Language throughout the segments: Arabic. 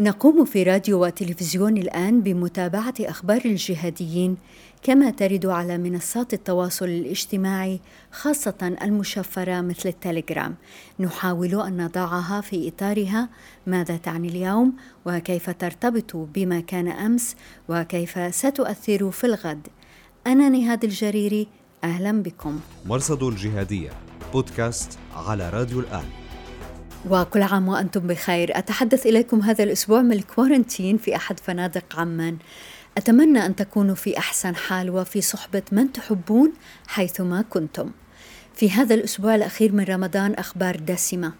نقوم في راديو وتلفزيون الآن بمتابعة أخبار الجهاديين كما ترد على منصات التواصل الاجتماعي خاصة المشفرة مثل التليجرام. نحاول أن نضعها في إطارها. ماذا تعني اليوم؟ وكيف ترتبط بما كان أمس؟ وكيف ستؤثر في الغد؟ أنا نهاد الجريري أهلا بكم. مرصد الجهادية بودكاست على راديو الآن. وكل عام وأنتم بخير. أتحدث إليكم هذا الأسبوع من الكوارنتين في أحد فنادق عمان. أتمنى أن تكونوا في أحسن حال وفي صحبة من تحبون حيثما كنتم. في هذا الأسبوع الأخير من رمضان أخبار دسمة.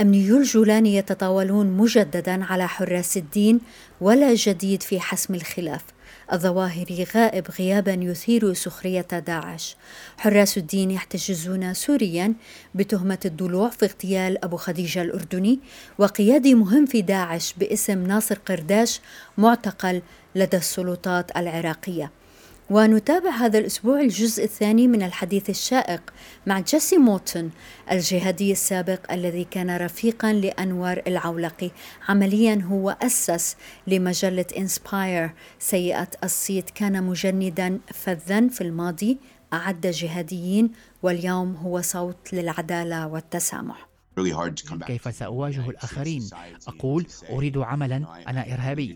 أمنيو الجولان يتطاولون مجددا على حراس الدين ولا جديد في حسم الخلاف. الظواهري غائب غيابا يثير سخرية داعش. حراس الدين يحتجزون سوريا بتهمة الضلوع في اغتيال أبو خديجة الأردني وقيادي مهم في داعش باسم ناصر قرداش معتقل لدى السلطات العراقية. ونتابع هذا الأسبوع الجزء الثاني من الحديث الشائق مع جيسي موتن الجهادي السابق الذي كان رفيقا لأنور العولقي عمليا هو أسس لمجلة إنسباير سيئة الصيت كان مجندا فذا في الماضي أعد جهاديين واليوم هو صوت للعدالة والتسامح. كيف سأواجه الآخرين؟ أقول أريد عملا أنا إرهابي.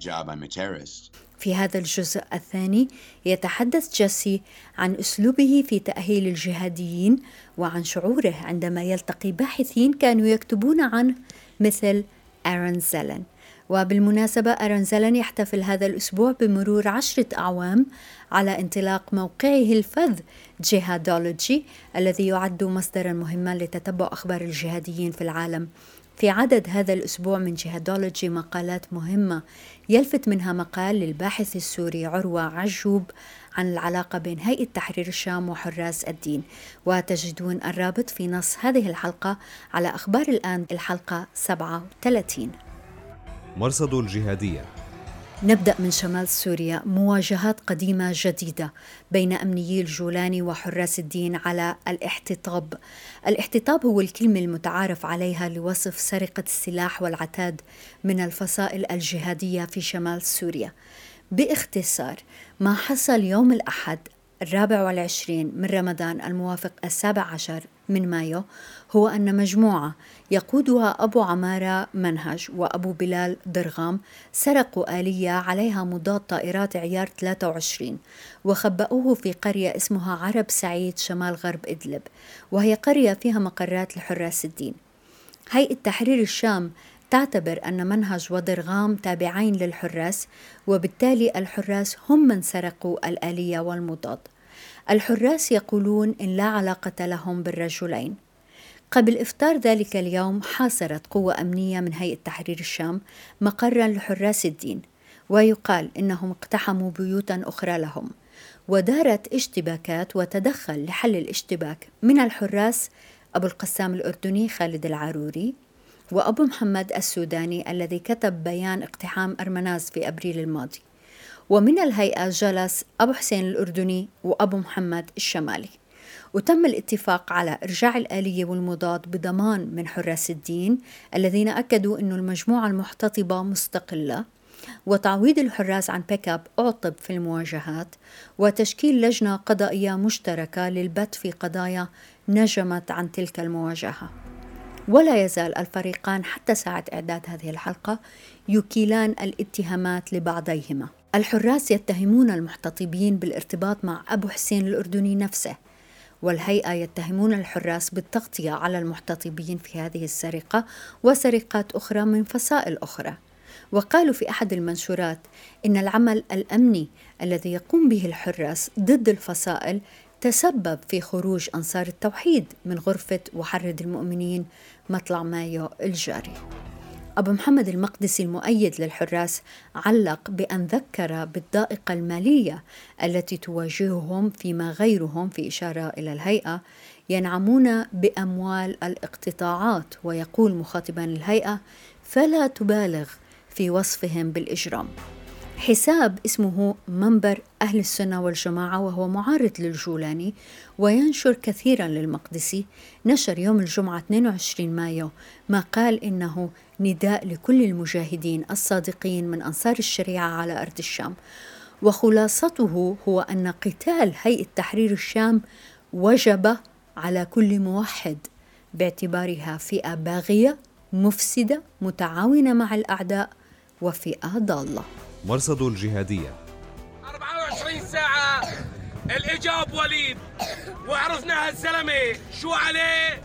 في هذا الجزء الثاني يتحدث جيسي عن أسلوبه في تأهيل الجهاديين وعن شعوره عندما يلتقي باحثين كانوا يكتبون عنه مثل أرون زيلن. وبالمناسبة أرون زيلن يحتفل هذا الأسبوع بمرور عشرة أعوام على انطلاق موقعه الفذ جهادولوجي الذي يعد مصدرا مهما لتتبع أخبار الجهاديين في العالم. في عدد هذا الأسبوع من جهادولوجي مقالات مهمة يلفت منها مقال للباحث السوري عروة عجوب عن العلاقة بين هيئة تحرير الشام وحراس الدين. وتجدون الرابط في نص هذه الحلقة على أخبار الآن الحلقة 37 مرصد الجهادية. نبدأ من شمال سوريا. مواجهات قديمة جديدة بين أمنيي الجولاني وحراس الدين على الاحتطاب. الاحتطاب هو الكلمة المتعارف عليها لوصف سرقة السلاح والعتاد من الفصائل الجهادية في شمال سوريا. باختصار ما حصل يوم الأحد الرابع والعشرين من رمضان الموافق السابع عشر من مايو هو أن مجموعة يقودها أبو عمارة منهج وأبو بلال درغام سرقوا آلية عليها مضاد طائرات عيار 23 وخبأوه في قرية اسمها عرب سعيد شمال غرب إدلب وهي قرية فيها مقرات لحراس الدين. هيئة تحرير الشام تعتبر أن منهج ودرغام تابعين للحراس وبالتالي الحراس هم من سرقوا الآلية والمضاد. الحراس يقولون إن لا علاقة لهم بالرجلين. قبل إفطار ذلك اليوم حاصرت قوة أمنية من هيئة تحرير الشام مقرا لحراس الدين ويقال إنهم اقتحموا بيوتا أخرى لهم ودارت اشتباكات وتدخل لحل الاشتباك من الحراس أبو القسام الأردني خالد العاروري وأبو محمد السوداني الذي كتب بيان اقتحام أرمناز في أبريل الماضي. ومن الهيئة جلس أبو حسين الأردني وأبو محمد الشمالي. وتم الاتفاق على إرجاع الآلية والمضاد بضمان من حراس الدين الذين أكدوا أن المجموعة المحتطبة مستقلة وتعويض الحراس عن بيك أب أعطب في المواجهات وتشكيل لجنة قضائية مشتركة للبت في قضايا نجمت عن تلك المواجهة. ولا يزال الفريقان حتى ساعة إعداد هذه الحلقة يكيلان الاتهامات لبعضيهما. الحراس يتهمون المحتطبين بالارتباط مع أبو حسين الأردني نفسه والهيئة يتهمون الحراس بالتغطية على المحتطبين في هذه السرقة وسرقات أخرى من فصائل أخرى. وقالوا في أحد المنشورات إن العمل الأمني الذي يقوم به الحراس ضد الفصائل تسبب في خروج أنصار التوحيد من غرفة وحرد المؤمنين مطلع مايو الجاري. أبو محمد المقدسي المؤيد للحراس علق بأن ذكر بالضائقة المالية التي تواجههم فيما غيرهم في إشارة إلى الهيئة ينعمون بأموال الاقتطاعات ويقول مخاطبا الهيئة فلا تبالغ في وصفهم بالإجرام. حساب اسمه منبر أهل السنة والجماعة وهو معارض للجولاني وينشر كثيرا للمقدسي. نشر يوم الجمعة 22 مايو ما قال إنه نداء لكل المجاهدين الصادقين من أنصار الشريعة على أرض الشام. وخلاصته هو أن قتال هيئة تحرير الشام وجب على كل موحد باعتبارها فئة باغية مفسدة متعاونة مع الأعداء وفئة ضالة. مرصد الجهادية. 24 ساعة الإجاب وليد وعرفنا هالزلمة شو عليه؟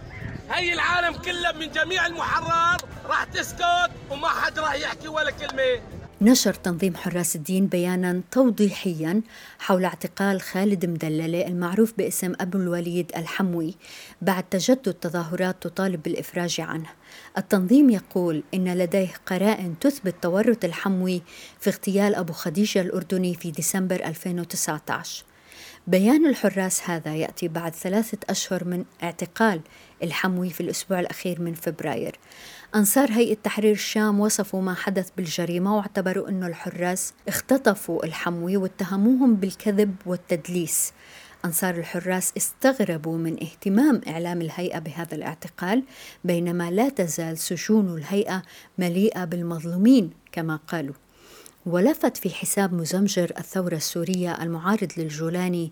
هي العالم كله من جميع المحرر راح تسكت وما حد راح يحكي ولا كلمة. نشر تنظيم حراس الدين بيانا توضيحيا حول اعتقال خالد مدللة المعروف باسم أبو الوليد الحموي بعد تجدد تظاهرات تطالب بالإفراج عنه. التنظيم يقول إن لديه قرائن تثبت تورط الحموي في اغتيال أبو خديجة الأردني في ديسمبر 2019 بيان الحراس هذا يأتي بعد ثلاثة أشهر من اعتقال الحموي في الأسبوع الأخير من فبراير. أنصار هيئة تحرير الشام وصفوا ما حدث بالجريمة واعتبروا أن الحراس اختطفوا الحموي واتهموهم بالكذب والتدليس. أنصار الحراس استغربوا من اهتمام إعلام الهيئة بهذا الاعتقال بينما لا تزال سجون الهيئة مليئة بالمظلومين كما قالوا. ولفت في حساب مزمجر الثورة السورية المعارض للجولاني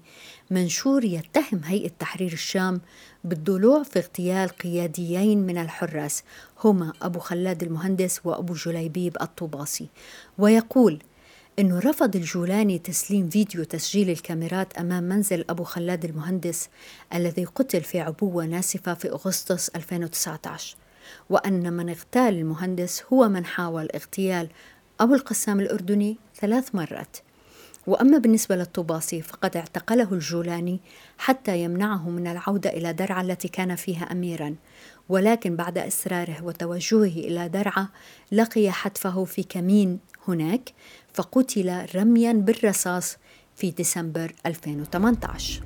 منشور يتهم هيئة تحرير الشام بالضلوع في اغتيال قياديين من الحراس هما أبو خلاد المهندس وأبو جليبيب الطوباسي. ويقول أنه رفض الجولاني تسليم فيديو تسجيل الكاميرات أمام منزل أبو خلاد المهندس الذي قتل في عبوة ناسفة في أغسطس 2019 وأن من اغتال المهندس هو من حاول اغتيال أبو القسام الأردني ثلاث مرات. وأما بالنسبة للطوباسي فقد اعتقله الجولاني حتى يمنعه من العودة إلى درعا التي كان فيها أميرا. ولكن بعد إصراره وتوجهه إلى درعا لقي حتفه في كمين هناك فقتل رميا بالرصاص في ديسمبر 2018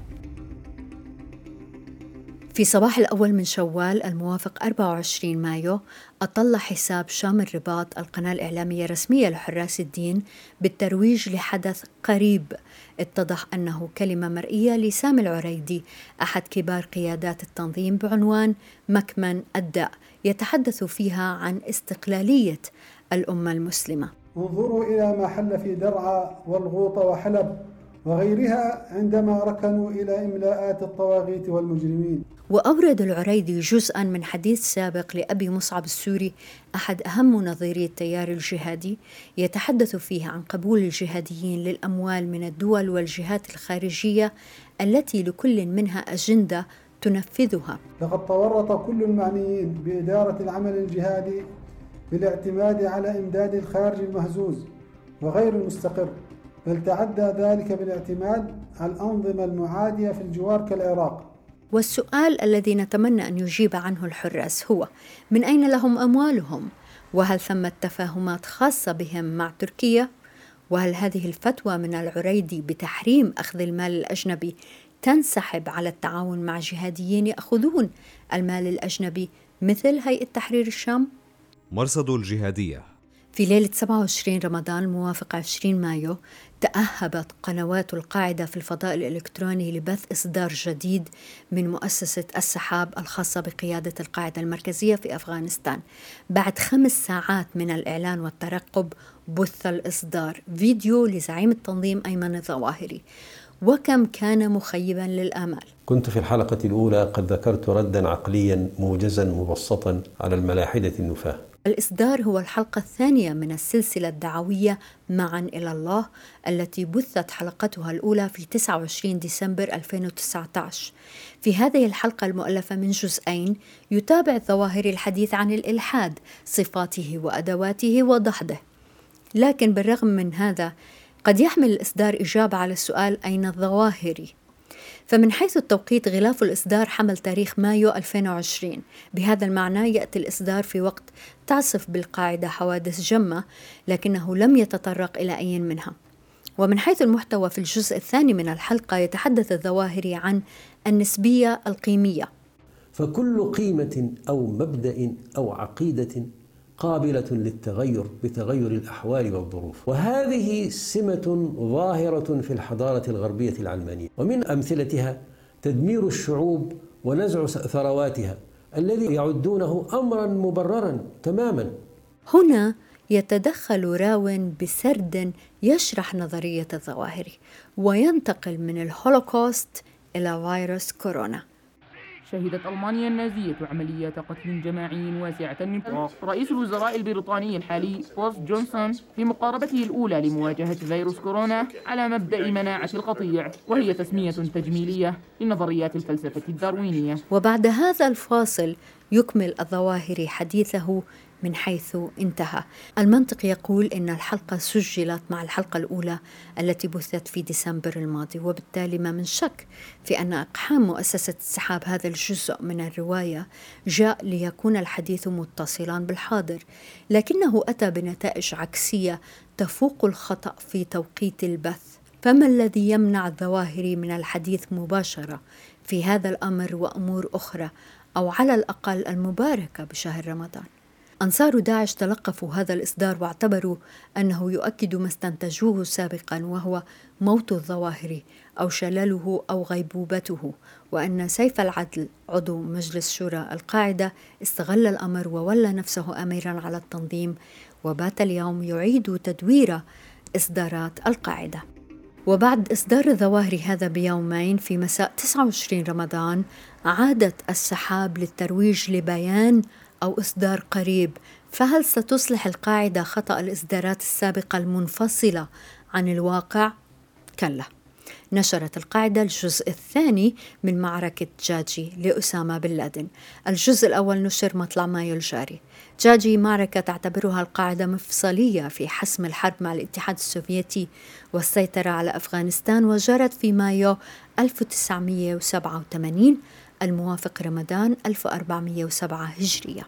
في صباح الأول من شوال الموافق 24 مايو أطل حساب شام الرباط القناة الإعلامية الرسمية لحراس الدين بالترويج لحدث قريب. اتضح أنه كلمة مرئية لسامي العريدي أحد كبار قيادات التنظيم بعنوان مكمن الداء يتحدث فيها عن استقلالية الأمة المسلمة. انظروا إلى ما حل في درعا والغوطة وحلب. وغيرها عندما ركنوا إلى إملاءات الطواغيت والمجرمين. وأورد العريدي جزءا من حديث سابق لأبي مصعب السوري أحد أهم منظري التيار الجهادي يتحدث فيه عن قبول الجهاديين للأموال من الدول والجهات الخارجية التي لكل منها أجندة تنفذها. لقد تورط كل المعنيين بإدارة العمل الجهادي بالاعتماد على إمداد الخارج المهزوز وغير المستقر. بل تعدى ذلك بالاعتماد على الأنظمة المعادية في الجوار كالعراق والسؤال الذي نتمنى أن يجيب عنه الحراس هو من أين لهم أموالهم؟ وهل ثمة تفاهمات خاصة بهم مع تركيا؟ وهل هذه الفتوى من العريدي بتحريم أخذ المال الأجنبي تنسحب على التعاون مع جهاديين يأخذون المال الأجنبي مثل هيئة تحرير الشام؟ مرصد الجهادية في ليلة 27 رمضان الموافق 20 مايو تأهبت قنوات القاعدة في الفضاء الإلكتروني لبث إصدار جديد من مؤسسة السحاب الخاصة بقيادة القاعدة المركزية في أفغانستان. بعد خمس ساعات من الإعلان والترقب بث الإصدار فيديو لزعيم التنظيم أيمن الظواهري. وكم كان مخيبا للآمال. كنت في الحلقة الأولى قد ذكرت ردا عقليا موجزا مبسطا على الملاحدة النفاة. الإصدار هو الحلقة الثانية من السلسلة الدعوية معا إلى الله التي بثت حلقتها الأولى في 29 ديسمبر 2019 في هذه الحلقة المؤلفة من جزئين يتابع الظواهر الحديث عن الإلحاد صفاته وأدواته وضحده. لكن بالرغم من هذا قد يحمل الإصدار إجابة على السؤال أين الظواهري فمن حيث التوقيت غلاف الإصدار حمل تاريخ مايو 2020 بهذا المعنى يأتي الإصدار في وقت تعصف بالقاعدة حوادث جمة لكنه لم يتطرق إلى أي منها. ومن حيث المحتوى في الجزء الثاني من الحلقة يتحدث الظواهري عن النسبية القيمية. فكل قيمة أو مبدأ أو عقيدة قابلة للتغير بتغير الأحوال والظروف. وهذه سمة ظاهرة في الحضارة الغربية العلمانية. ومن أمثلتها تدمير الشعوب ونزع ثرواتها الذي يعدونه أمرا مبررا تماما. هنا يتدخل راو بسرد يشرح نظرية الظواهري وينتقل من الهولوكوست إلى فيروس كورونا. شهدت ألمانيا النازية عمليات قتل جماعي واسعة النطاق رئيس الوزراء البريطاني الحالي بوريس جونسون في مقاربته الأولى لمواجهة فيروس كورونا على مبدأ مناعة القطيع وهي تسمية تجميلية لنظريات الفلسفة الداروينية. وبعد هذا الفاصل يكمل الظواهر حديثه من حيث انتهى. المنطق يقول إن الحلقة سجلت مع الحلقة الأولى التي بثت في ديسمبر الماضي وبالتالي ما من شك في أن أقحام مؤسسة السحاب هذا الجزء من الرواية جاء ليكون الحديث متصلا بالحاضر. لكنه أتى بنتائج عكسية تفوق الخطأ في توقيت البث. فما الذي يمنع الظواهر من الحديث مباشرة في هذا الأمر وأمور أخرى أو على الأقل المباركة بشهر رمضان؟ أنصار داعش تلقفوا هذا الإصدار واعتبروا أنه يؤكد ما استنتجوه سابقا وهو موت الظواهر أو شلله أو غيبوبته وأن سيف العدل عضو مجلس شورى القاعدة استغل الأمر وولى نفسه أميرا على التنظيم وبات اليوم يعيد تدوير إصدارات القاعدة. وبعد إصدار الظواهر هذا بيومين في مساء 29 رمضان عادت السحاب للترويج لبيان أو إصدار قريب. فهل ستصلح القاعدة خطأ الإصدارات السابقة المنفصلة عن الواقع؟ كلا. نشرت القاعدة الجزء الثاني من معركة جاجي لأسامة بن لادن. الجزء الأول نشر مطلع مايو الجاري. جاجي معركة تعتبرها القاعدة مفصلية في حسم الحرب مع الاتحاد السوفيتي والسيطرة على أفغانستان وجرت في مايو 1987 الموافق رمضان 1407 هجرية.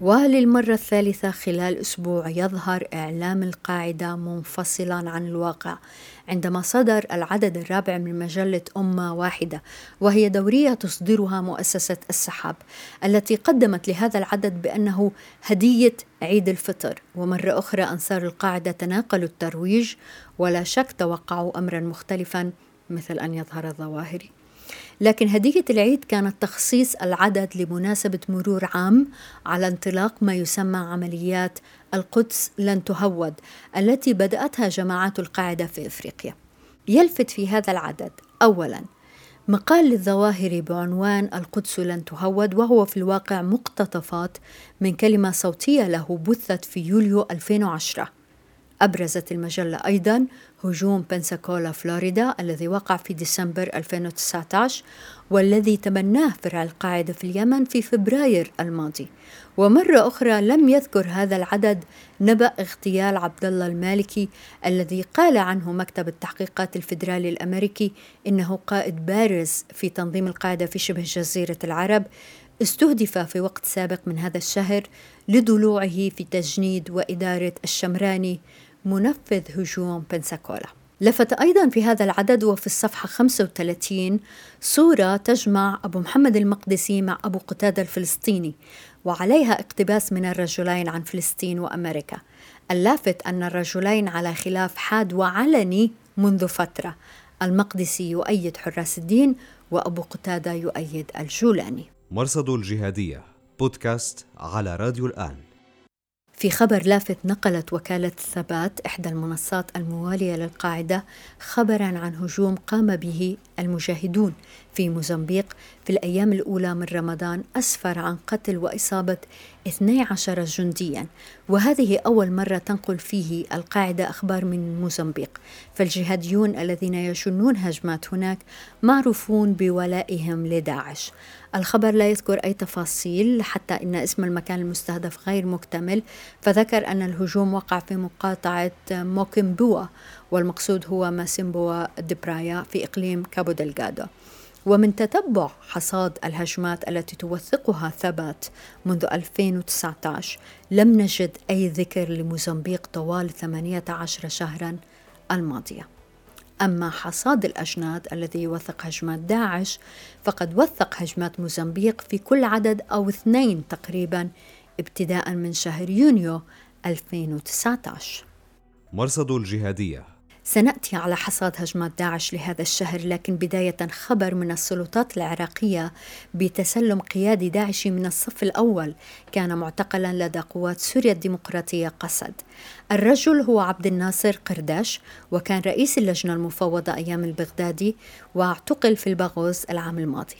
وللمرة الثالثة خلال أسبوع يظهر إعلام القاعدة منفصلا عن الواقع عندما صدر العدد الرابع من مجلة أمة واحدة وهي دورية تصدرها مؤسسة السحاب التي قدمت لهذا العدد بأنه هدية عيد الفطر. ومرة أخرى أنصار القاعدة تناقلوا الترويج ولا شك توقعوا أمرا مختلفا مثل أن يظهر الظواهري لكن هدية العيد كانت تخصيص العدد لمناسبة مرور عام على انطلاق ما يسمى عمليات القدس لن تهود التي بدأتها جماعات القاعدة في إفريقيا. يلفت في هذا العدد أولاً مقال للظواهر بعنوان القدس لن تهود وهو في الواقع مقتطفات من كلمة صوتية له بثت في يوليو 2010 أبرزت المجلة أيضا هجوم بنساكولا فلوريدا الذي وقع في ديسمبر 2019 والذي تبناه فرع القاعدة في اليمن في فبراير الماضي. ومرة أخرى لم يذكر هذا العدد نبأ اغتيال عبد الله المالكي الذي قال عنه مكتب التحقيقات الفيدرالي الأمريكي إنه قائد بارز في تنظيم القاعدة في شبه جزيرة العرب استهدف في وقت سابق من هذا الشهر لضلوعه في تجنيد وإدارة الشمراني منفذ هجوم بنساكولا لفت أيضا في هذا العدد وفي الصفحة 35 صورة تجمع أبو محمد المقدسي مع أبو قتادة الفلسطيني وعليها اقتباس من الرجلين عن فلسطين وأمريكا. اللافت أن الرجلين على خلاف حاد وعلني منذ فترة. المقدسي يؤيد حراس الدين وأبو قتادة يؤيد الجولاني. مرصد الجهادية بودكاست على راديو الآن. في خبر لافت نقلت وكالة ثبات إحدى المنصات الموالية للقاعدة خبرا عن هجوم قام به المجاهدون. في موزمبيق في الأيام الأولى من رمضان أسفر عن قتل وإصابة 12 جنديا وهذه أول مرة تنقل فيه القاعدة أخبار من موزمبيق. فالجهاديون الذين يشنون هجمات هناك معروفون بولائهم لداعش. الخبر لا يذكر أي تفاصيل حتى إن اسم المكان المستهدف غير مكتمل. فذكر أن الهجوم وقع في مقاطعة موكيمبوا والمقصود هو ماسيمبوا دبرايا في إقليم كابو دلغادو ومن تتبع حصاد الهجمات التي توثقها ثبات منذ 2019 لم نجد أي ذكر لموزمبيق طوال 18 شهرا الماضية. أما حصاد الأجناد الذي يوثق هجمات داعش فقد وثق هجمات موزمبيق في كل عدد أو اثنين تقريبا ابتداء من شهر يونيو 2019 مرصد الجهادية سنأتي على حصاد هجمات داعش لهذا الشهر لكن بداية خبر من السلطات العراقية بتسلم قيادي داعشي من الصف الأول كان معتقلا لدى قوات سوريا الديمقراطية قسد. الرجل هو عبد الناصر قرداش وكان رئيس اللجنة المفوضة أيام البغدادي واعتقل في البغوز العام الماضي.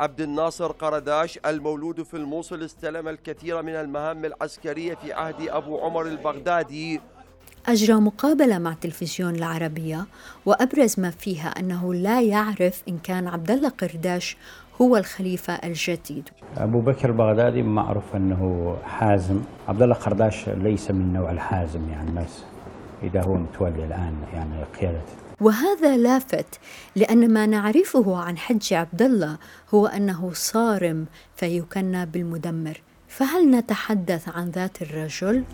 عبد الناصر قرداش المولود في الموصل استلم الكثير من المهام العسكرية في عهد أبو عمر البغدادي أجرى مقابلة مع تلفزيون العربية وأبرز ما فيها أنه لا يعرف إن كان عبد الله قرداش هو الخليفة الجديد. أبو بكر البغدادي معروف أنه حازم. عبد الله قرداش ليس من نوع الحازم يعني الناس إذا هو متولي الآن يعني قيادته وهذا لافت لأن ما نعرفه عن حج عبد الله هو أنه صارم فيكنى بالمدمر. فهل نتحدث عن ذات الرجل؟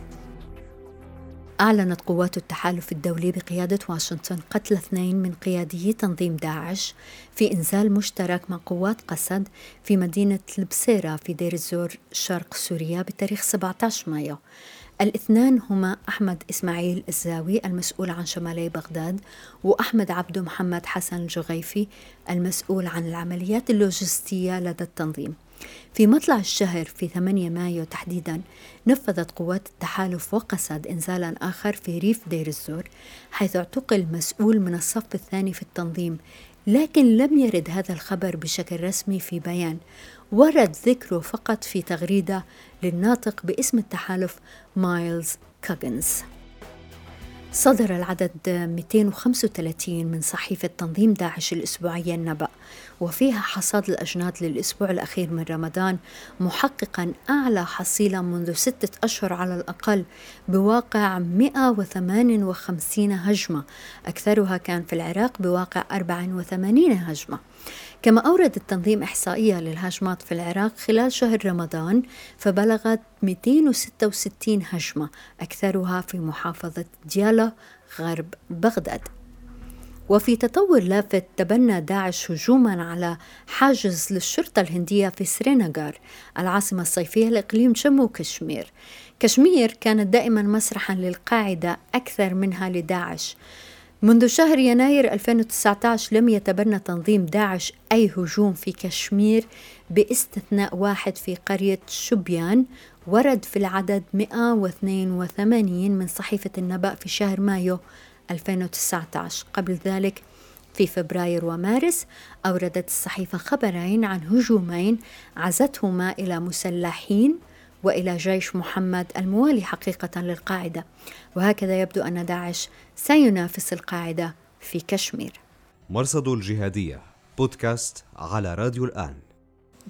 أعلنت قوات التحالف الدولي بقيادة واشنطن قتل اثنين من قياديي تنظيم داعش في إنزال مشترك مع قوات قسد في مدينة البصيرة في دير الزور شرق سوريا بتاريخ 17 مايو. الاثنان هما أحمد إسماعيل الزاوي المسؤول عن شمالي بغداد وأحمد عبدو محمد حسن الجغيفي المسؤول عن العمليات اللوجستية لدى التنظيم. في مطلع الشهر في 8 مايو تحديدا نفذت قوات التحالف وقسد إنزالا آخر في ريف دير الزور حيث اعتقل مسؤول من الصف الثاني في التنظيم لكن لم يرد هذا الخبر بشكل رسمي في بيان ورد ذكره فقط في تغريدة للناطق باسم التحالف مايلز كاجنز. صدر العدد 235 من صحيفة تنظيم داعش الأسبوعية النبأ. وفيها حصاد الأجناد للأسبوع الأخير من رمضان محققا أعلى حصيلة منذ ستة أشهر على الأقل بواقع 158 هجمة. أكثرها كان في العراق بواقع 84 هجمة. كما أورد التنظيم إحصائية للهجمات في العراق خلال شهر رمضان فبلغت 266 هجمة أكثرها في محافظة ديالا غرب بغداد. وفي تطور لافت تبنى داعش هجوما على حاجز للشرطة الهندية في سرينغار العاصمة الصيفية لإقليم جمو كشمير. كشمير كانت دائما مسرحا للقاعدة أكثر منها لداعش. منذ شهر يناير 2019 لم يتبنى تنظيم داعش أي هجوم في كشمير باستثناء واحد في قرية شبيان ورد في العدد 182 من صحيفة النبأ في شهر مايو 2019 قبل ذلك في فبراير ومارس أوردت الصحيفة خبرين عن هجومين عزتهما إلى مسلحين وإلى جيش محمد الموالي حقيقة للقاعدة. وهكذا يبدو أن داعش سينافس القاعدة في كشمير. مرصد الجهادية بودكاست على راديو الآن.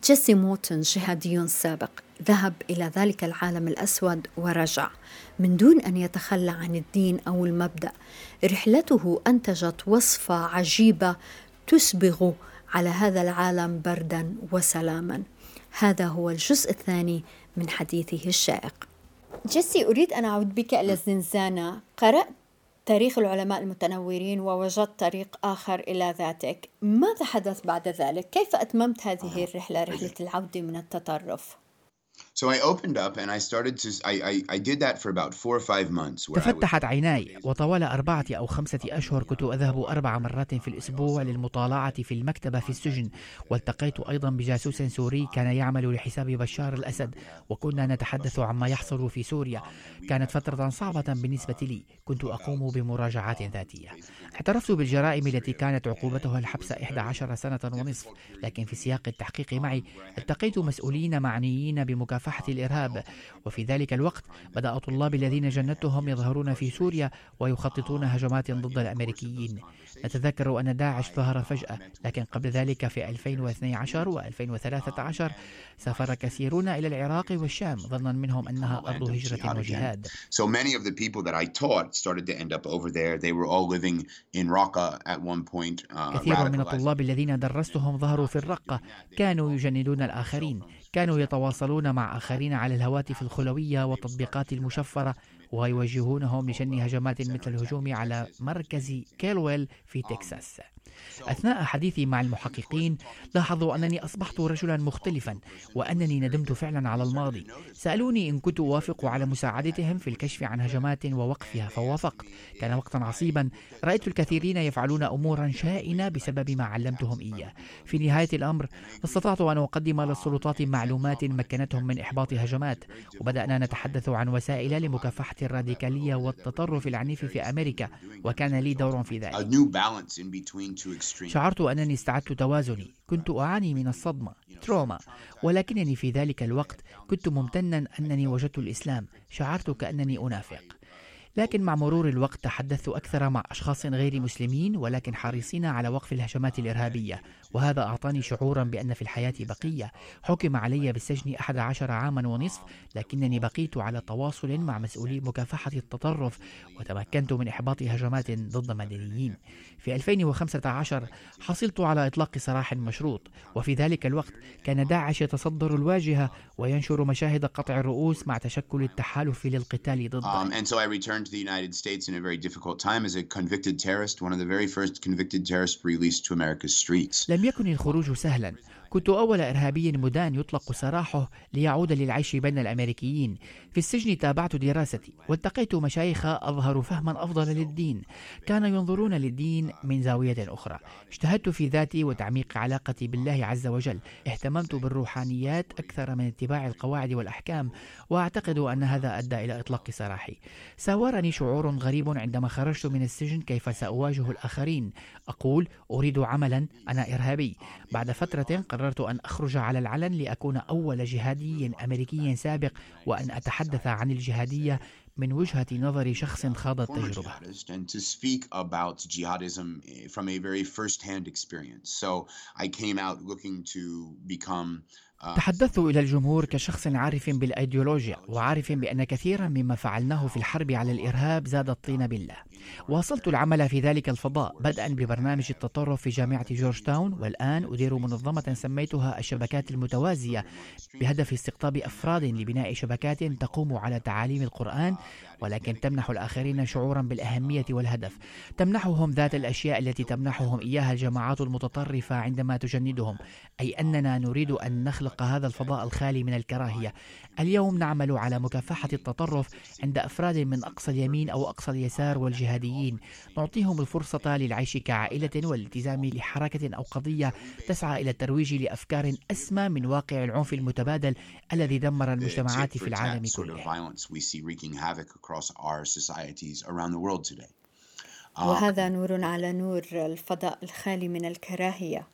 جيسي موتن جهادي سابق ذهب إلى ذلك العالم الأسود ورجع. من دون أن يتخلى عن الدين أو المبدأ رحلته أنتجت وصفة عجيبة تسبغ على هذا العالم بردا وسلاما. هذا هو الجزء الثاني من حديثه الشائق جيسي أريد أن أعود بك إلى الزنزانة قرأت تاريخ العلماء المتنورين ووجدت طريق آخر إلى ذاتك ماذا حدث بعد ذلك؟ كيف أتممت هذه الرحلة رحلة العودة من التطرف؟ So I opened up and I started to I, I, I did that for about four or five months. تفتحت عيناي وطوال أربعة أو خمسة أشهر كنت أذهب أربع مرات في الأسبوع للمطالعة في المكتبة في السجن والتقيت أيضا بجاسوس سوري كان يعمل لحساب بشار الأسد وكنا نتحدث عما يحصل في سوريا كانت فترة صعبة بالنسبة لي كنت أقوم بمراجعات ذاتية اعترفت بالجرائم التي كانت عقوبتها الحبس 11 سنة ونصف لكن في سياق التحقيق معي التقيت مسؤولين معنيين بمكافحة الإرهاب. وفي ذلك الوقت بدأ طلاب الذين جندتهم يظهرون في سوريا ويخططون هجمات ضد الأمريكيين. نتذكر أن داعش ظهر فجأة لكن قبل ذلك في 2012 و2013 سافر كثيرون إلى العراق والشام ظنا منهم أنها أرض هجرة وجهاد. So many of the people that I taught started to end up over there. They were all living in Raqqa at one point. Uh, كثير من الطلاب الذين درستهم ظهروا في الرقة كانوا يجندون الآخرين. كانوا يتواصلون مع آخرين على الهواتف الخلوية والتطبيقات المشفرة ويوجهونهم لشن هجمات مثل الهجوم على مركز كيلويل في تكساس. أثناء حديثي مع المحققين لاحظوا أنني أصبحت رجلا مختلفا وأنني ندمت فعلا على الماضي. سألوني إن كنت أوافق على مساعدتهم في الكشف عن هجمات ووقفها فوافقت. كان وقتا عصيبا. رأيت الكثيرين يفعلون أمورا شائنة بسبب ما علمتهم إياه. في نهاية الأمر استطعت أن أقدم للسلطات معلومات مكنتهم من إحباط هجمات وبدأنا نتحدث عن وسائل لمكافحة الراديكالية والتطرف العنيف في أمريكا وكان لي دور في ذلك. شعرت أنني استعدت توازني. كنت أعاني من الصدمة تروما. ولكنني في ذلك الوقت كنت ممتنا أنني وجدت الإسلام. شعرت كأنني أنافق. لكن مع مرور الوقت تحدثت أكثر مع أشخاص غير مسلمين ولكن حريصين على وقف الهجمات الإرهابية وهذا أعطاني شعورا بأن في الحياة بقية. حكم علي بالسجن 11 عاما ونصف لكنني بقيت على تواصل مع مسؤولي مكافحة التطرف وتمكنت من إحباط هجمات ضد مدنيين. في 2015 حصلت على إطلاق سراح مشروط وفي ذلك الوقت كان داعش يتصدر الواجهة وينشر مشاهد قطع الرؤوس مع تشكل التحالف للقتال ضده. um, and so I returned to the United States in a very difficult time as a convicted terrorist, one of the very first convicted terrorists released to America's streets. لم يكن الخروج سهلا كنت أول إرهابي مدان يطلق سراحه ليعود للعيش بين الأمريكيين. في السجن تابعت دراستي والتقيت مشايخ أظهروا فهما أفضل للدين. كانوا ينظرون للدين من زاوية أخرى. اجتهدت في ذاتي وتعميق علاقتي بالله عز وجل. اهتممت بالروحانيات أكثر من اتباع القواعد والأحكام وأعتقد أن هذا أدى إلى إطلاق سراحي. ساورني شعور غريب عندما خرجت من السجن كيف سأواجه الآخرين. أقول أريد عملا أنا إرهابي. بعد فترة قررت أن أخرج على العلن لأكون أول جهادي أمريكي سابق وأن أتحدث عن الجهادية من وجهة نظر شخص خاض التجربة. Jihadism from a very first-hand experience. So I came out looking to become تحدثت إلى الجمهور كشخص عارف بالأيديولوجيا وعارف بأن كثيرا مما فعلناه في الحرب على الإرهاب زاد الطين بالله. واصلت العمل في ذلك الفضاء بدءا ببرنامج التطرف في جامعة جورج تاون والآن أدير منظمة سميتها الشبكات المتوازية بهدف استقطاب أفراد لبناء شبكات تقوم على تعاليم القرآن ولكن تمنح الآخرين شعورا بالأهمية والهدف. تمنحهم ذات الأشياء التي تمنحهم إياها الجماعات المتطرفة عندما تجندهم أي أننا نريد أن نخلق هذا الفضاء الخالي من الكراهية. اليوم نعمل على مكافحة التطرف عند أفراد من أقصى اليمين أو أقصى اليسار والجهاديين. نعطيهم الفرصة للعيش كعائلة والالتزام لحركة أو قضية تسعى إلى الترويج لأفكار أسمى من واقع العنف المتبادل الذي دمر المجتمعات في العالم كله. وهذا نور على نور الفضاء الخالي من الكراهية.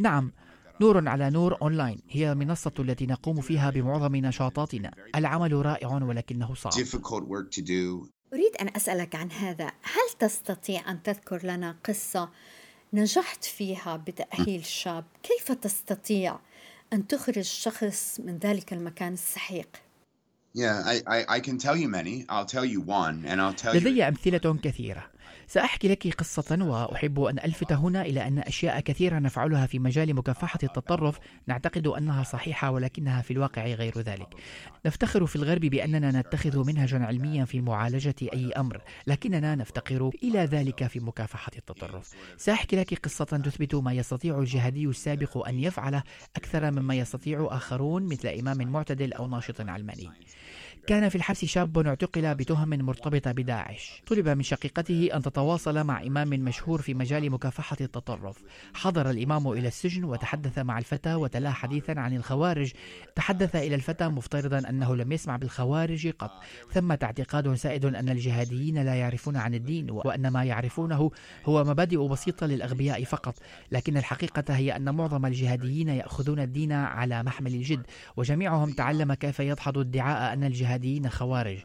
نعم. نور على نور أونلاين هي المنصة التي نقوم فيها بمعظم نشاطاتنا. العمل رائع ولكنه صعب. أريد أن أسألك عن هذا. هل تستطيع أن تذكر لنا قصة نجحت فيها بتأهيل شاب؟ كيف تستطيع أن تخرج شخص من ذلك المكان السحيق؟ Yeah, I, I, I can tell you many. I'll tell you one, and I'll tell لدي you. أمثلة كثيرة. سأحكي لك قصة وأحب أن ألفت هنا إلى أن أشياء كثيرة نفعلها في مجال مكافحة التطرف نعتقد أنها صحيحة ولكنها في الواقع غير ذلك. نفتخر في الغرب بأننا نتخذ منهجا علميا في معالجة أي أمر، لكننا نفتقر إلى ذلك في مكافحة التطرف. سأحكي لك قصة تثبت ما يستطيع الجهادي السابق أن يفعله أكثر مما يستطيع آخرون مثل إمام معتدل أو ناشط علماني. كان في الحبس شاب اعتقل بتهم مرتبطة بداعش. طلب من شقيقته أن تتواصل مع إمام مشهور في مجال مكافحة التطرف. حضر الإمام إلى السجن وتحدث مع الفتى وتلا حديثا عن الخوارج. تحدث إلى الفتى مفترضا أنه لم يسمع بالخوارج قط. ثمة اعتقاد سائد أن الجهاديين لا يعرفون عن الدين وأن ما يعرفونه هو مبادئ بسيطة للأغبياء فقط. لكن الحقيقة هي أن معظم الجهاديين يأخذون الدين على محمل الجد وجميعهم تعلم كيف يدحض ادعاء أن الجهاد الجهاديين خوارج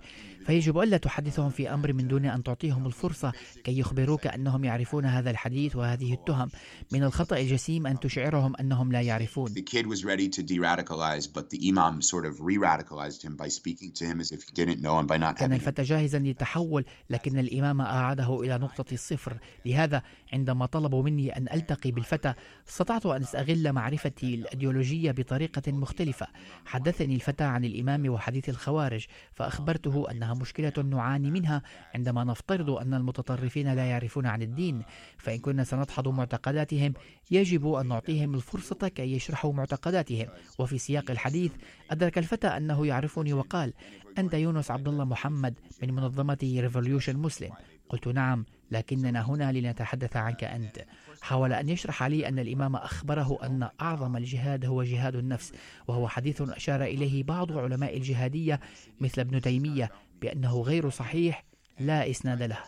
فيجب ألا تحدثهم في أمر من دون أن تعطيهم الفرصة كي يخبروك أنهم يعرفون هذا الحديث وهذه التهم. من الخطأ الجسيم أن تشعرهم أنهم لا يعرفون. The kid was ready to de-radicalize, but the imam sort of re-radicalized him by speaking to him as if he didn't know and by not كان الفتى جاهزا للتحول لكن الإمام أعاده إلى نقطة الصفر. لهذا عندما طلبوا مني أن ألتقي بالفتى استطعت أن أستغل معرفتي الأيديولوجية بطريقة مختلفة. حدثني الفتى عن الإمام وحديث الخوارج فأخبرته أنها مشكلة نعاني منها عندما نفترض أن المتطرفين لا يعرفون عن الدين. فإن كنا سندحض معتقداتهم يجب أن نعطيهم الفرصة كي يشرحوا معتقداتهم. وفي سياق الحديث أدرك الفتى أنه يعرفني وقال أنت يونس عبد الله محمد من منظمة Revolution Muslim قلت نعم لكننا هنا لنتحدث عنك أنت. حاول أن يشرح لي أن الإمام أخبره أن أعظم الجهاد هو جهاد النفس وهو حديث أشار إليه بعض علماء الجهادية مثل ابن تيمية بأنه غير صحيح لا إسناد له.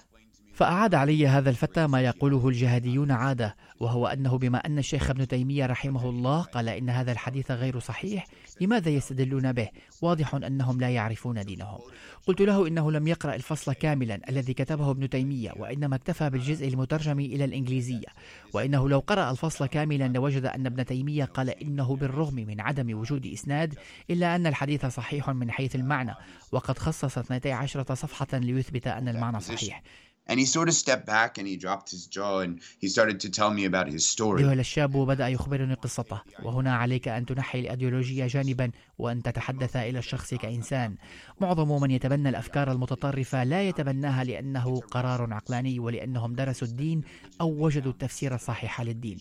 فأعاد علي هذا الفتى ما يقوله الجهاديون عادة وهو أنه بما أن الشيخ ابن تيمية رحمه الله قال إن هذا الحديث غير صحيح لماذا يستدلون به؟ واضح أنهم لا يعرفون دينهم. قلت له إنه لم يقرأ الفصل كاملا الذي كتبه ابن تيمية وإنما اكتفى بالجزء المترجم إلى الإنجليزية. وإنه لو قرأ الفصل كاملا لوجد أن ابن تيمية قال إنه بالرغم من عدم وجود إسناد إلا أن الحديث صحيح من حيث المعنى وقد خصص 12 صفحة ليثبت أن المعنى صحيح. And he sort of stepped back and he dropped his jaw and he started to tell me about his story. ذهل الشاب وبدأ يخبرني قصته. وهنا عليك أن تنحي الأيديولوجية جانبا وأن تتحدث إلى الشخص كإنسان. معظم من يتبنى الأفكار المتطرفة لا يتبناها لأنه قرار عقلاني ولأنهم درسوا الدين أو وجدوا التفسير الصحيح للدين.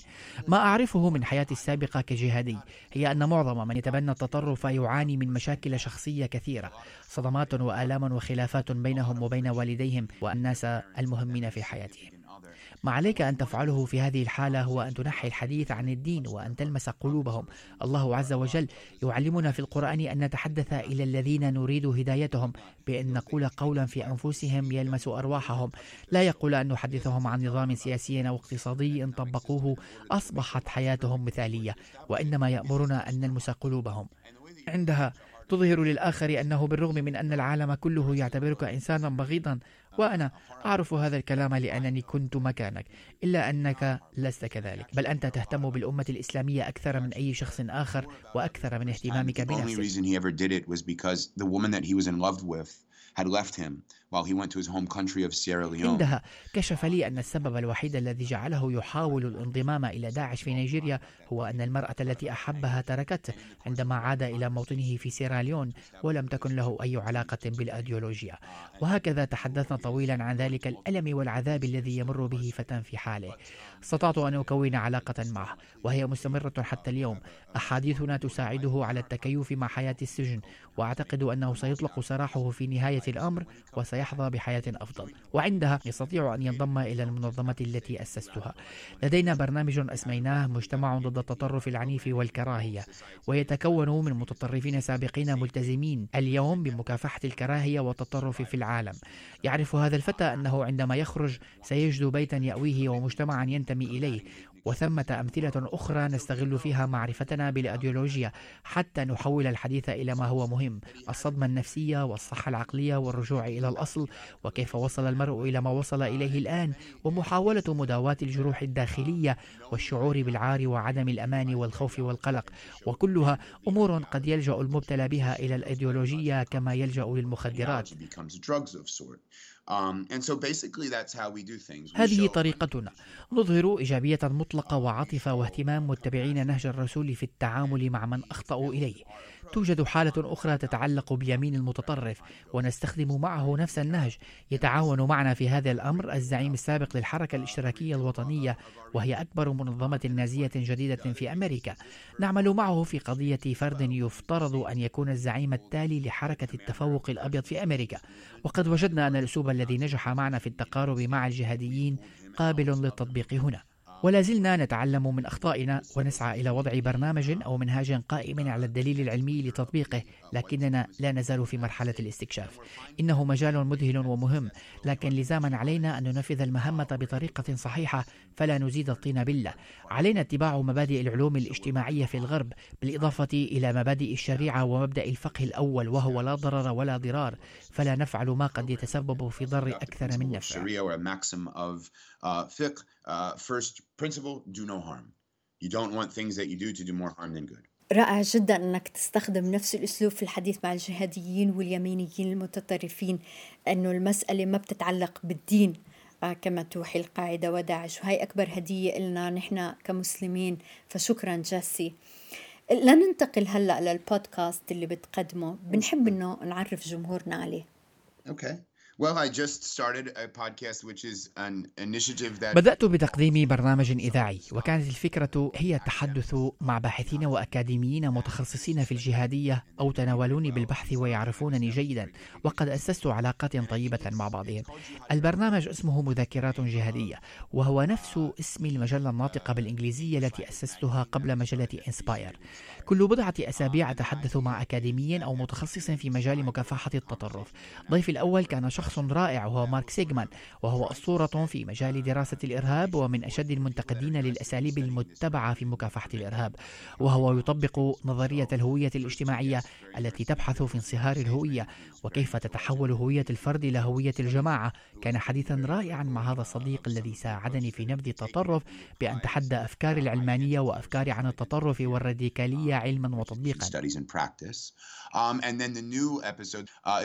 ما أعرفه من حياتي السابقة كجهادي هي أن معظم من يتبنى التطرف يعاني من مشاكل شخصية كثيرة. صدمات وآلام وخلافات بينهم وبين والديهم والناس المهمين في حياتهم ما عليك أن تفعله في هذه الحالة هو أن تنحي الحديث عن الدين وأن تلمس قلوبهم. الله عز وجل يعلمنا في القرآن أن نتحدث إلى الذين نريد هدايتهم بأن نقول قولا في أنفسهم يلمس أرواحهم. لا يقول أن نحدثهم عن نظام سياسي أو اقتصادي إن طبقوه. أصبحت حياتهم مثالية وإنما يأمرنا أن نلمس قلوبهم. عندها تظهر للآخر أنه بالرغم من أن العالم كله يعتبرك إنسانا بغيضا وأنا أعرف هذا الكلام لأنني كنت مكانك إلا أنك لست كذلك. بل أنت تهتم بالأمة الإسلامية أكثر من أي شخص آخر وأكثر من اهتمامك بنفسك. Had left him while he went to his home country of Sierra Leone. عندها كشف لي أن السبب الوحيد الذي جعله يحاول الانضمام إلى داعش في نيجيريا هو أن المرأة التي أحبها تركته عندما عاد إلى موطنه في سيراليون ولم تكن له أي علاقة بالأيديولوجيا. وهكذا تحدثنا طويلا عن ذلك الألم والعذاب الذي يمر به فتى في حاله. استطعت أن أكون علاقة معه وهي مستمرة حتى اليوم. أحاديثنا تساعده على التكيف مع حياة السجن وأعتقد أنه سيطلق سراحه في نهاية الأمر وسيحظى بحياة أفضل وعندها يستطيع أن ينضم إلى المنظمة التي أسستها. لدينا برنامج أسميناه مجتمع ضد التطرف العنيف والكراهية ويتكون من متطرفين سابقين ملتزمين اليوم بمكافحة الكراهية والتطرف في العالم. يعرف هذا الفتى أنه عندما يخرج سيجد بيتا يأويه ومجتمعا ينتمي إليه وثمة أمثلة أخرى نستغل فيها معرفتنا بالأيديولوجيا حتى نحول الحديث إلى ما هو مهم الصدمة النفسية والصحة العقلية والرجوع إلى الأصل وكيف وصل المرء إلى ما وصل إليه الآن ومحاولة مداواة الجروح الداخلية والشعور بالعار وعدم الأمان والخوف والقلق. وكلها أمور قد يلجأ المبتلى بها إلى الأيديولوجية كما يلجأ للمخدرات. هذه طريقتنا. نظهر إيجابية مطلقة وعاطفة واهتمام متبعين نهج الرسول في التعامل مع من أخطأوا إليه. توجد حالة أخرى تتعلق بيمين المتطرف ونستخدم معه نفس النهج. يتعاون معنا في هذا الأمر الزعيم السابق للحركة الاشتراكية الوطنية وهي أكبر منظمة نازية جديدة في أمريكا. نعمل معه في قضية فرد يفترض أن يكون الزعيم التالي لحركة التفوق الأبيض في أمريكا. وقد وجدنا أن الأسلوب الذي نجح معنا في التقارب مع الجهاديين قابل للتطبيق هنا. ولا زلنا نتعلم من أخطائنا ونسعى إلى وضع برنامج أو منهاج قائم على الدليل العلمي لتطبيقه لكننا لا نزال في مرحلة الاستكشاف. إنه مجال مذهل ومهم لكن لزاما علينا أن ننفذ المهمة بطريقة صحيحة فلا نزيد الطين بلة. علينا اتباع مبادئ العلوم الاجتماعية في الغرب بالإضافة إلى مبادئ الشريعة ومبدأ الفقه الأول وهو لا ضرر ولا ضرار فلا نفعل ما قد يتسبب في ضر أكثر من نفع. Uh, fiqh, uh, first principle, do no harm. You don't want things that you do to do more harm than good. رائع جدا أنك تستخدم نفس الأسلوب في الحديث مع الجهاديين واليمينيين المتطرفين انه المسألة ما بتتعلق بالدين آه، كما توحي القاعدة وداعش وهي أكبر هدية لنا نحن كمسلمين فشكرا جاسي لننتقل هلأ للبودكاست اللي بتقدمه بنحب إنه نعرف جمهورنا عليه Okay. Well, I just started a podcast which is an initiative that بدأت بتقديم برنامج إذاعي وكانت الفكرة هي التحدث مع باحثين وأكاديميين متخصصين في الجهادية أو تناولوني بالبحث ويعرفونني جيدا وقد أسست علاقات طيبة مع بعضهم. البرنامج اسمه مذكرات جهادية وهو نفس اسم المجلة الناطقة بالإنجليزية التي أسستها قبل مجلة إنسباير كل بضعة أسابيع أتحدث مع أكاديمي أو متخصص في مجال مكافحة التطرف. ضيفي الأول كان شخص رائع وهو مارك سيغمان وهو أسطورة في مجال دراسة الإرهاب ومن أشد المنتقدين للأساليب المتبعة في مكافحة الإرهاب. وهو يطبق نظرية الهوية الاجتماعية التي تبحث في انصهار الهوية وكيف تتحول هوية الفرد إلى هوية الجماعة. كان حديثا رائعا مع هذا الصديق الذي ساعدني في نبذ التطرف بأن تحدى أفكار العلمانية وأفكار عن التطرف والراديكالية علما وتطبيقا. Um, uh,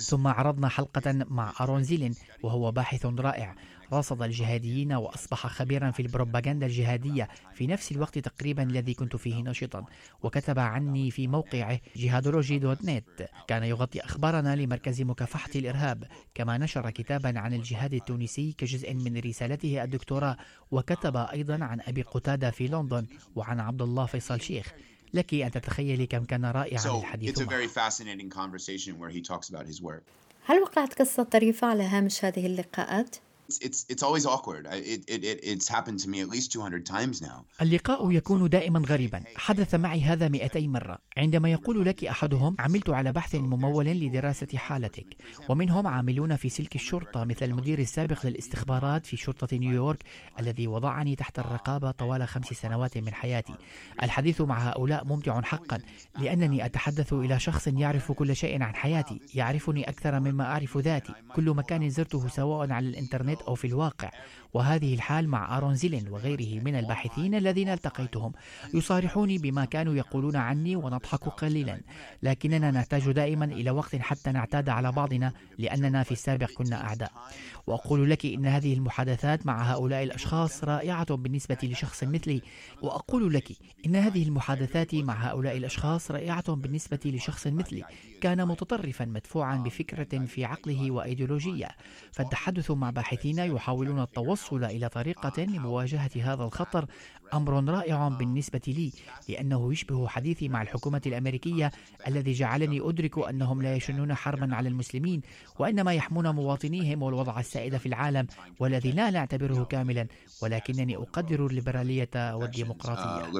ثم عرضنا حلقة مع أرون زيلين وهو باحث رائع. رصد الجهاديين وأصبح خبيرا في البروباغندا الجهادية في نفس الوقت تقريبا الذي كنت فيه نشطا وكتب عني في موقعه جهادولوجي دوت نت. كان يغطي أخبارنا لمركز مكافحة الإرهاب. كما نشر كتابا عن الجهاد التونسي كجزء من رسالته الدكتوراه. وكتب أيضا عن أبي قتادة في لندن وعن عبد الله فيصل شيخ. لك أن تتخيلي كم كان رائعا so الحديث it's a معه. very fascinating conversation where he talks about his work. هل وقعت قصة طريفة على هامش هذه اللقاءات؟ It's it's, always awkward. It, it it it's happened to me at least 200 times now. اللقاء يكون دائما غريبا. حدث معي هذا 200 مرة. عندما يقول لك أحدهم عملت على بحث ممول لدراسة حالتك. ومنهم عاملون في سلك الشرطة مثل المدير السابق للاستخبارات في شرطة نيويورك الذي وضعني تحت الرقابة طوال خمس سنوات من حياتي. الحديث مع هؤلاء ممتع حقا لأنني أتحدث إلى شخص يعرف كل شيء عن حياتي يعرفني أكثر مما أعرف ذاتي. كل مكان زرته سواء على الإنترنت أو في الواقع وهذه الحال مع آرون زيلين وغيره من الباحثين الذين التقيتهم. يصارحوني بما كانوا يقولون عني ونضحك قليلا لكننا نحتاج دائما إلى وقت حتى نعتاد على بعضنا لأننا في السابق كنا أعداء. وأقول لك إن هذه المحادثات مع هؤلاء الأشخاص رائعة بالنسبة لشخص مثلي. وأقول لك إن هذه المحادثات مع هؤلاء الأشخاص رائعة بالنسبة لشخص مثلي. كان متطرفا مدفوعا بفكرة في عقله وأيديولوجية. فالتحدث مع باحثين يحاولون التوصل إلى طريقة لمواجهة هذا الخطر أمر رائع بالنسبة لي لأنه يشبه حديثي مع الحكومة الأمريكية الذي جعلني أدرك أنهم لا يشنون حربا على المسلمين وإنما يحمون مواطنيهم والوضع السائد في العالم والذي لا نعتبره كاملا ولكنني أقدر الليبرالية والديمقراطية. Uh,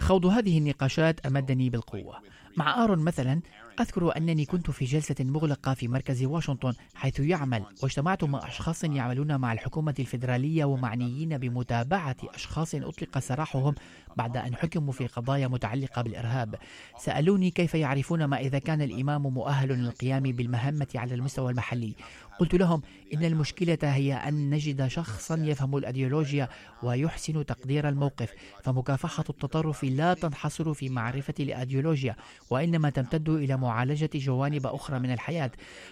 خوض هذه النقاشات أمدني بالقوة. مع آرون مثلا أذكر أنني كنت في جلسة مغلقة في مركز واشنطن حيث يعمل واجتمعت مع أشخاص يعملون مع الحكومة الفيدرالية ومعنيين بمتابعة أشخاص أطلق سراحهم بعد أن حكموا في قضايا متعلقة بالإرهاب. سألوني كيف يعرفون ما إذا كان الإمام مؤهل للقيام بالمهمة على المستوى المحلي. قلت لهم إن المشكلة هي أن نجد شخصا يفهم الأيديولوجيا ويحسن تقدير الموقف فمكافحة التطرف لا تنحصر في معرفة الأيديولوجيا. وإنما تمتد إلى معالجة جوانب أخرى من الحياة.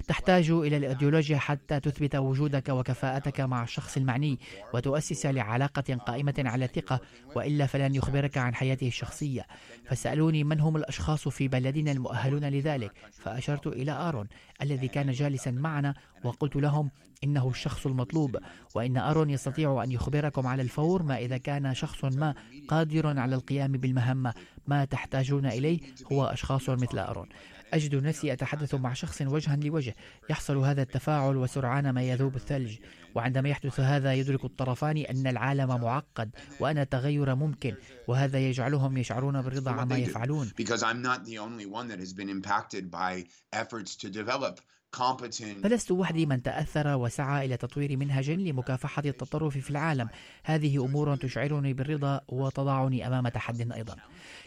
تحتاج إلى الأيديولوجيا حتى تثبت وجودك وكفاءتك مع الشخص المعني وتؤسس لعلاقة قائمة على الثقة وإلا فلن يخبرك عن حياته الشخصية. فسألوني من هم الأشخاص في بلدنا المؤهلون لذلك فأشرت إلى آرون الذي كان جالسا معنا وقلت لهم إنه الشخص المطلوب وإن أرون يستطيع أن يخبركم على الفور ما إذا كان شخص ما قادر على القيام بالمهمة. ما تحتاجون إليه هو أشخاص مثل أرون أجد نفسي أتحدث مع شخص وجها لوجه يحصل هذا التفاعل وسرعان ما يذوب الثلج وعندما يحدث هذا يدرك الطرفان أن العالم معقد وأن التغير ممكن وهذا يجعلهم يشعرون بالرضا عما. يفعلون فلست وحدي من تأثر وسعى إلى تطوير منهج لمكافحة التطرف في العالم. هذه أمور تشعرني بالرضا وتضعني أمام تحد أيضا.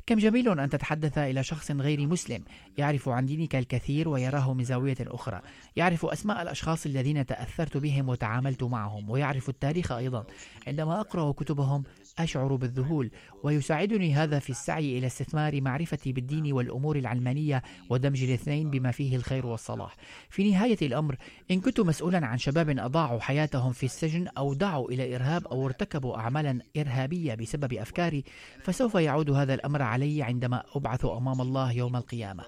كم جميل أن تتحدث إلى شخص غير مسلم. يعرف عن دينك الكثير ويراه من زاوية أخرى. يعرف أسماء الأشخاص الذين تأثرت بهم وتعاملت معهم. ويعرف التاريخ أيضا. عندما أقرأ كتبهم أشعر بالذهول ويساعدني هذا في السعي إلى استثمار معرفتي بالدين والأمور العلمانية ودمج الاثنين بما فيه الخير والصلاح. في نهاية الأمر إن كنت مسؤولا عن شباب أضاعوا حياتهم في السجن أو دعوا إلى الإرهاب أو ارتكبوا أعمالا إرهابية بسبب أفكاري فسوف يعود هذا الأمر علي عندما أبعث أمام الله يوم القيامة.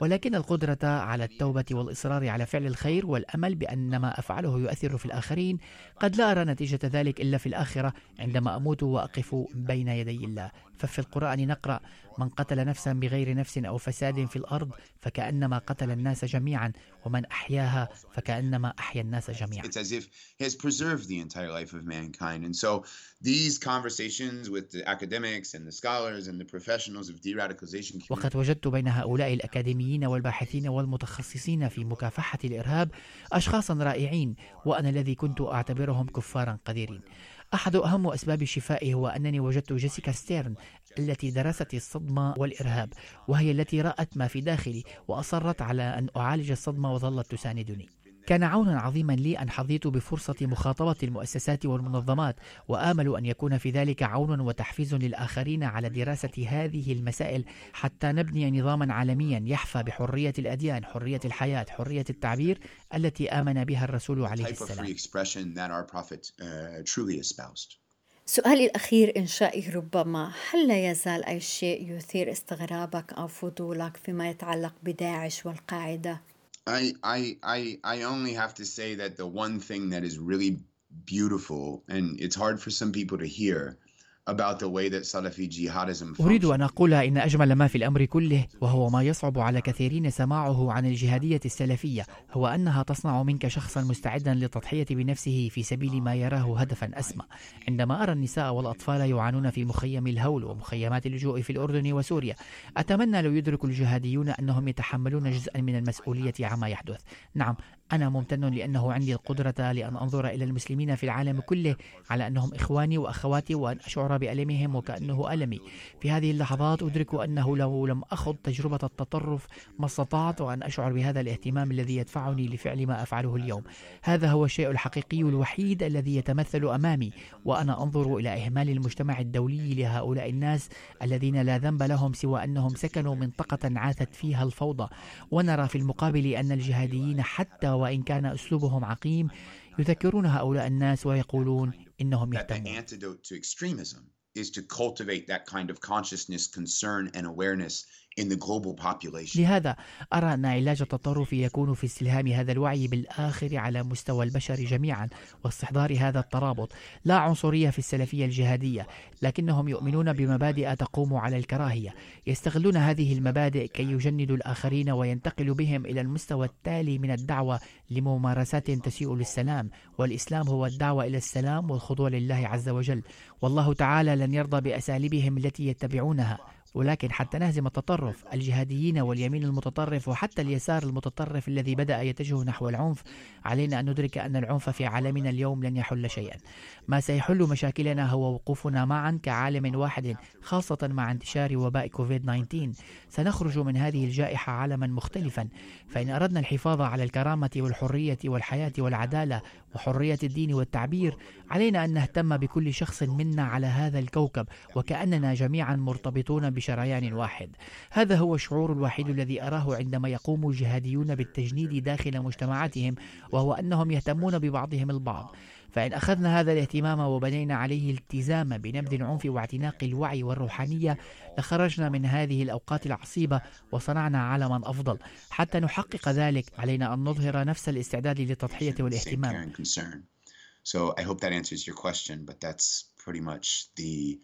ولكن القدرة على التوبة والإصرار على فعل الخير والأمل بأن ما أفعله يؤثر في الآخرين قد لا أرى نتيجة ذلك إلا في الآخرة عندما أموت وأقف بين يدي الله. ففي القرآن نقرأ من قتل نفسا بغير نفس أو فساد في الأرض فكأنما قتل الناس جميعا ومن أحياها فكأنما أحيا الناس جميعا It's as if he has preserved the entire life of mankind. And so these conversations with the academics and the scholars and the professionals of de-radicalization وقد وجدت بين هؤلاء الأكاديميين والباحثين والمتخصصين في مكافحة الإرهاب أشخاصا رائعين وأنا الذي كنت أعتبرهم كفارا قديرين أحد أهم أسباب شفائي هو أنني وجدت جيسيكا ستيرن التي درست الصدمة والإرهاب وهي التي رأت ما في داخلي وأصرت على أن أعالج الصدمة وظلت تساندني. كان عونا عظيما لي أن حظيت بفرصة مخاطبة المؤسسات والمنظمات وآمل أن يكون في ذلك عون وتحفيز للآخرين على دراسة هذه المسائل حتى نبني نظاما عالميا يحفى بحرية الأديان حرية الحياة حرية التعبير التي آمن بها الرسول عليه السلام سؤالي الأخير إنشائي ربما هل لا يزال أي شيء يثير استغرابك أو فضولك فيما يتعلق بداعش والقاعدة؟ I, I, I, I only have to say that the one thing that is really beautiful, and it's hard for some people to hear, أريد أن أقول إن أجمل ما في الأمر كله وهو ما يصعب على كثيرين سماعه عن الجهادية السلفية هو أنها تصنع منك شخصا مستعدا للتضحية بنفسه في سبيل ما يراه هدفا أسمى. عندما أرى النساء والأطفال يعانون في مخيم الهول ومخيمات اللجوء في الأردن وسوريا أتمنى لو يدرك الجهاديون أنهم يتحملون جزءا من المسؤولية عما يحدث. نعم أنا ممتن لأنه عندي القدرة لأن أنظر إلى المسلمين في العالم كله على أنهم إخواني وأخواتي وأن أشعر بألمهم وكأنه ألمي. في هذه اللحظات أدرك أنه لو لم أخض تجربة التطرف ما استطعت أن أشعر بهذا الاهتمام الذي يدفعني لفعل ما أفعله اليوم. هذا هو الشيء الحقيقي الوحيد الذي يتمثل أمامي وأنا أنظر إلى إهمال المجتمع الدولي لهؤلاء الناس الذين لا ذنب لهم سوى أنهم سكنوا منطقة عاثت فيها الفوضى. ونرى في المقابل أن الجهاديين حتى وإن كان أسلوبهم عقيم يذكرون هؤلاء الناس ويقولون إنهم يهتمون. لهذا أرى أن علاج التطرف يكون في استلهام هذا الوعي بالآخر على مستوى البشر جميعا واستحضار هذا الترابط. لا عنصرية في السلفية الجهادية لكنهم يؤمنون بمبادئ تقوم على الكراهية. يستغلون هذه المبادئ كي يجندوا الآخرين وينتقلوا بهم إلى المستوى التالي من الدعوة لممارسات تسيء للسلام. والإسلام هو الدعوة إلى السلام والخضوع لله عز وجل. والله تعالى لن يرضى بأساليبهم التي يتبعونها. ولكن حتى نهزم التطرف الجهاديين واليمين المتطرف وحتى اليسار المتطرف الذي بدأ يتجه نحو العنف. علينا أن ندرك أن العنف في عالمنا اليوم لن يحل شيئا. ما سيحل مشاكلنا هو وقوفنا معا كعالم واحد خاصة مع انتشار وباء كوفيد 19 سنخرج من هذه الجائحة عالما مختلفا. فإن أردنا الحفاظ على الكرامة والحرية والحياة والعدالة وحرية الدين والتعبير. علينا أن نهتم بكل شخص منا على هذا الكوكب وكأننا جميعا مرتبطون بشريان واحد. هذا هو الشعور الوحيد الذي أراه عندما يقوم الجهاديون بالتجنيد داخل مجتمعاتهم وهو أنهم يهتمون ببعضهم البعض. فإن أخذنا هذا الاهتمام وبنينا عليه التزام بنبذ العنف واعتناق الوعي والروحانية لخرجنا من هذه الأوقات العصيبة وصنعنا عالما أفضل. حتى نحقق ذلك علينا أن نظهر نفس الاستعداد للتضحية والاهتمام. So I hope that answers your question, but that's pretty much the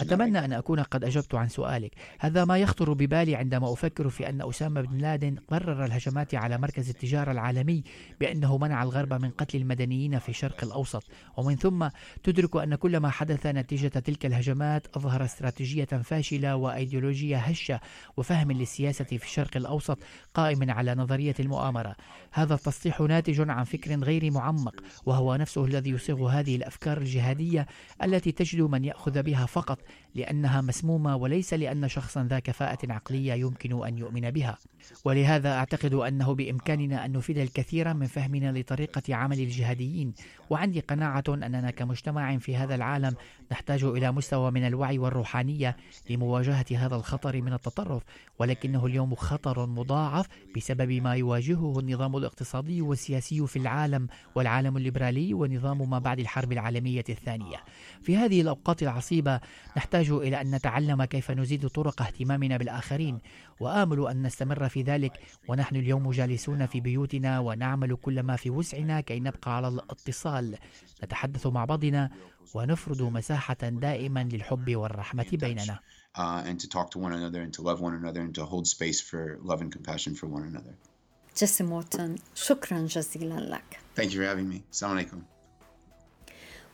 أتمنى أن أكون قد أجبت عن سؤالك. هذا ما يخطر ببالي عندما أفكر في أن أسامة بن لادن قرر الهجمات على مركز التجارة العالمي بأنه منع الغرب من قتل المدنيين في الشرق الأوسط. ومن ثم تدرك أن كل ما حدث نتيجة تلك الهجمات أظهر استراتيجية فاشلة وأيديولوجية هشة وفهم للسياسة في الشرق الأوسط قائم على نظرية المؤامرة. هذا التصريح ناتج عن فكر غير معمق وهو نفسه الذي يصيغ هذه الأفكار الجهادية التي تجد نجد من يأخذ بها فقط لأنها مسمومة وليس لأن شخصا ذا كفاءة عقلية يمكن أن يؤمن بها. ولهذا أعتقد أنه بإمكاننا أن نفيد الكثير من فهمنا لطريقة عمل الجهاديين. وعندي قناعة أننا كمجتمع في هذا العالم نحتاج إلى مستوى من الوعي والروحانية لمواجهة هذا الخطر من التطرف ولكنه اليوم خطر مضاعف بسبب ما يواجهه النظام الاقتصادي والسياسي في العالم والعالم الليبرالي ونظام ما بعد الحرب العالمية الثانية. في هذه الأوقات العصيبة نحتاج إلى أن نتعلم كيف نزيد طرق اهتمامنا بالآخرين وآمل أن نستمر في ذلك ونحن اليوم جالسون في بيوتنا ونعمل كل ما في وسعنا كي نبقى على الاتصال. نتحدث مع بعضنا ونفرض مساحة دائما للحب والرحمة بيننا uh, and to talk to one another and to love one another and to hold space for love and compassion for one another. جيسي مورتون شكرا جزيلا لك Thank you for having me. Assalamu alaikum.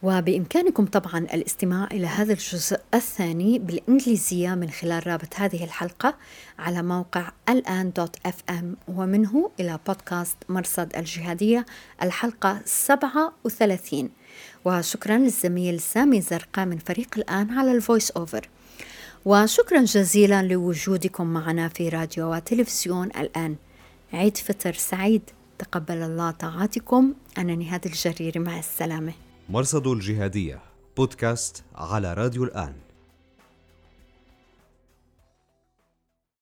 وبإمكانكم طبعا الاستماع إلى هذا الجزء الثاني بالإنجليزية من خلال رابط هذه الحلقة على موقع الآن dot FM ومنه إلى بودكاست مرصد الجهادية الحلقة 37 وشكرا للزميل سامي زرقاء من فريق الآن على ال voice over وشكرا جزيلا لوجودكم معنا في راديو وتلفزيون الآن. عيد فطر سعيد. تقبل الله طاعاتكم. أنا نهاد الجريري مع السلامة. مرصد الجهادية بودكاست على راديو الآن.